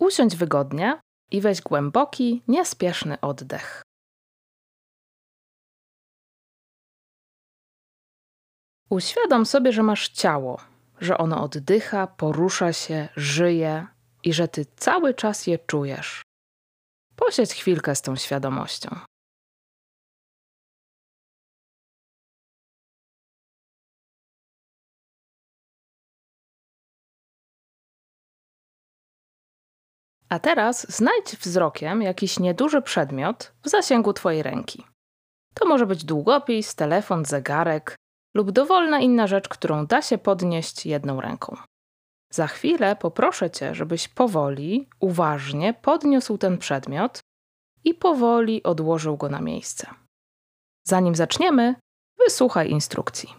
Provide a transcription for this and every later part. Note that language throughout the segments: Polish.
Usiądź wygodnie i weź głęboki, niespieszny oddech. Uświadom sobie, że masz ciało, że ono oddycha, porusza się, żyje i że ty cały czas je czujesz. Posiedź chwilkę z tą świadomością. A teraz znajdź wzrokiem jakiś nieduży przedmiot w zasięgu Twojej ręki. To może być długopis, telefon, zegarek lub dowolna inna rzecz, którą da się podnieść jedną ręką. Za chwilę poproszę Cię, żebyś powoli, uważnie podniósł ten przedmiot i powoli odłożył go na miejsce. Zanim zaczniemy, wysłuchaj instrukcji.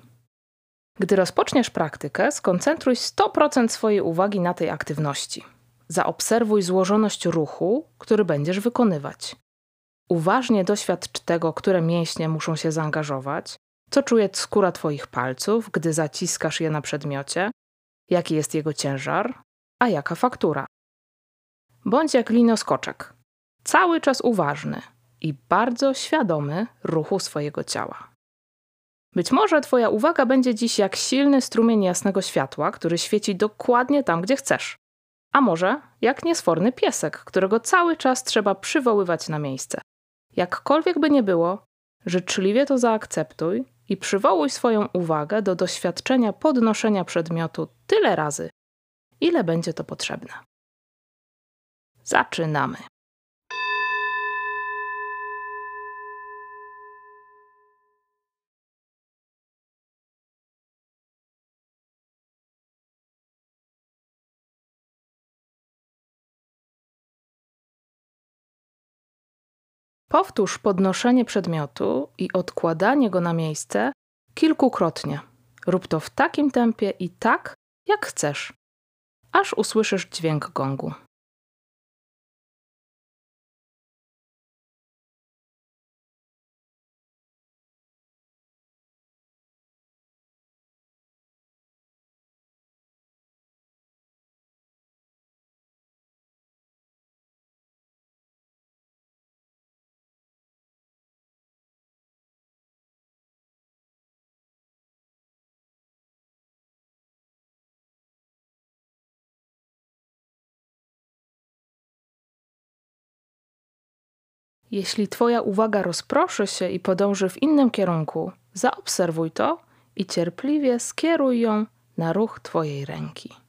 Gdy rozpoczniesz praktykę, skoncentruj 100% swojej uwagi na tej aktywności. Zaobserwuj złożoność ruchu, który będziesz wykonywać. Uważnie doświadcz tego, które mięśnie muszą się zaangażować, co czuje skóra Twoich palców, gdy zaciskasz je na przedmiocie, jaki jest jego ciężar, a jaka faktura. Bądź jak linoskoczek, cały czas uważny i bardzo świadomy ruchu swojego ciała. Być może Twoja uwaga będzie dziś jak silny strumień jasnego światła, który świeci dokładnie tam, gdzie chcesz. A może jak niesforny piesek, którego cały czas trzeba przywoływać na miejsce. Jakkolwiek by nie było, życzliwie to zaakceptuj i przywołuj swoją uwagę do doświadczenia podnoszenia przedmiotu tyle razy, ile będzie to potrzebne. Zaczynamy. Powtórz podnoszenie przedmiotu i odkładanie go na miejsce kilkukrotnie. Rób to w takim tempie i tak, jak chcesz, aż usłyszysz dźwięk gongu. Jeśli Twoja uwaga rozproszy się i podąży w innym kierunku, zaobserwuj to i cierpliwie skieruj ją na ruch Twojej ręki.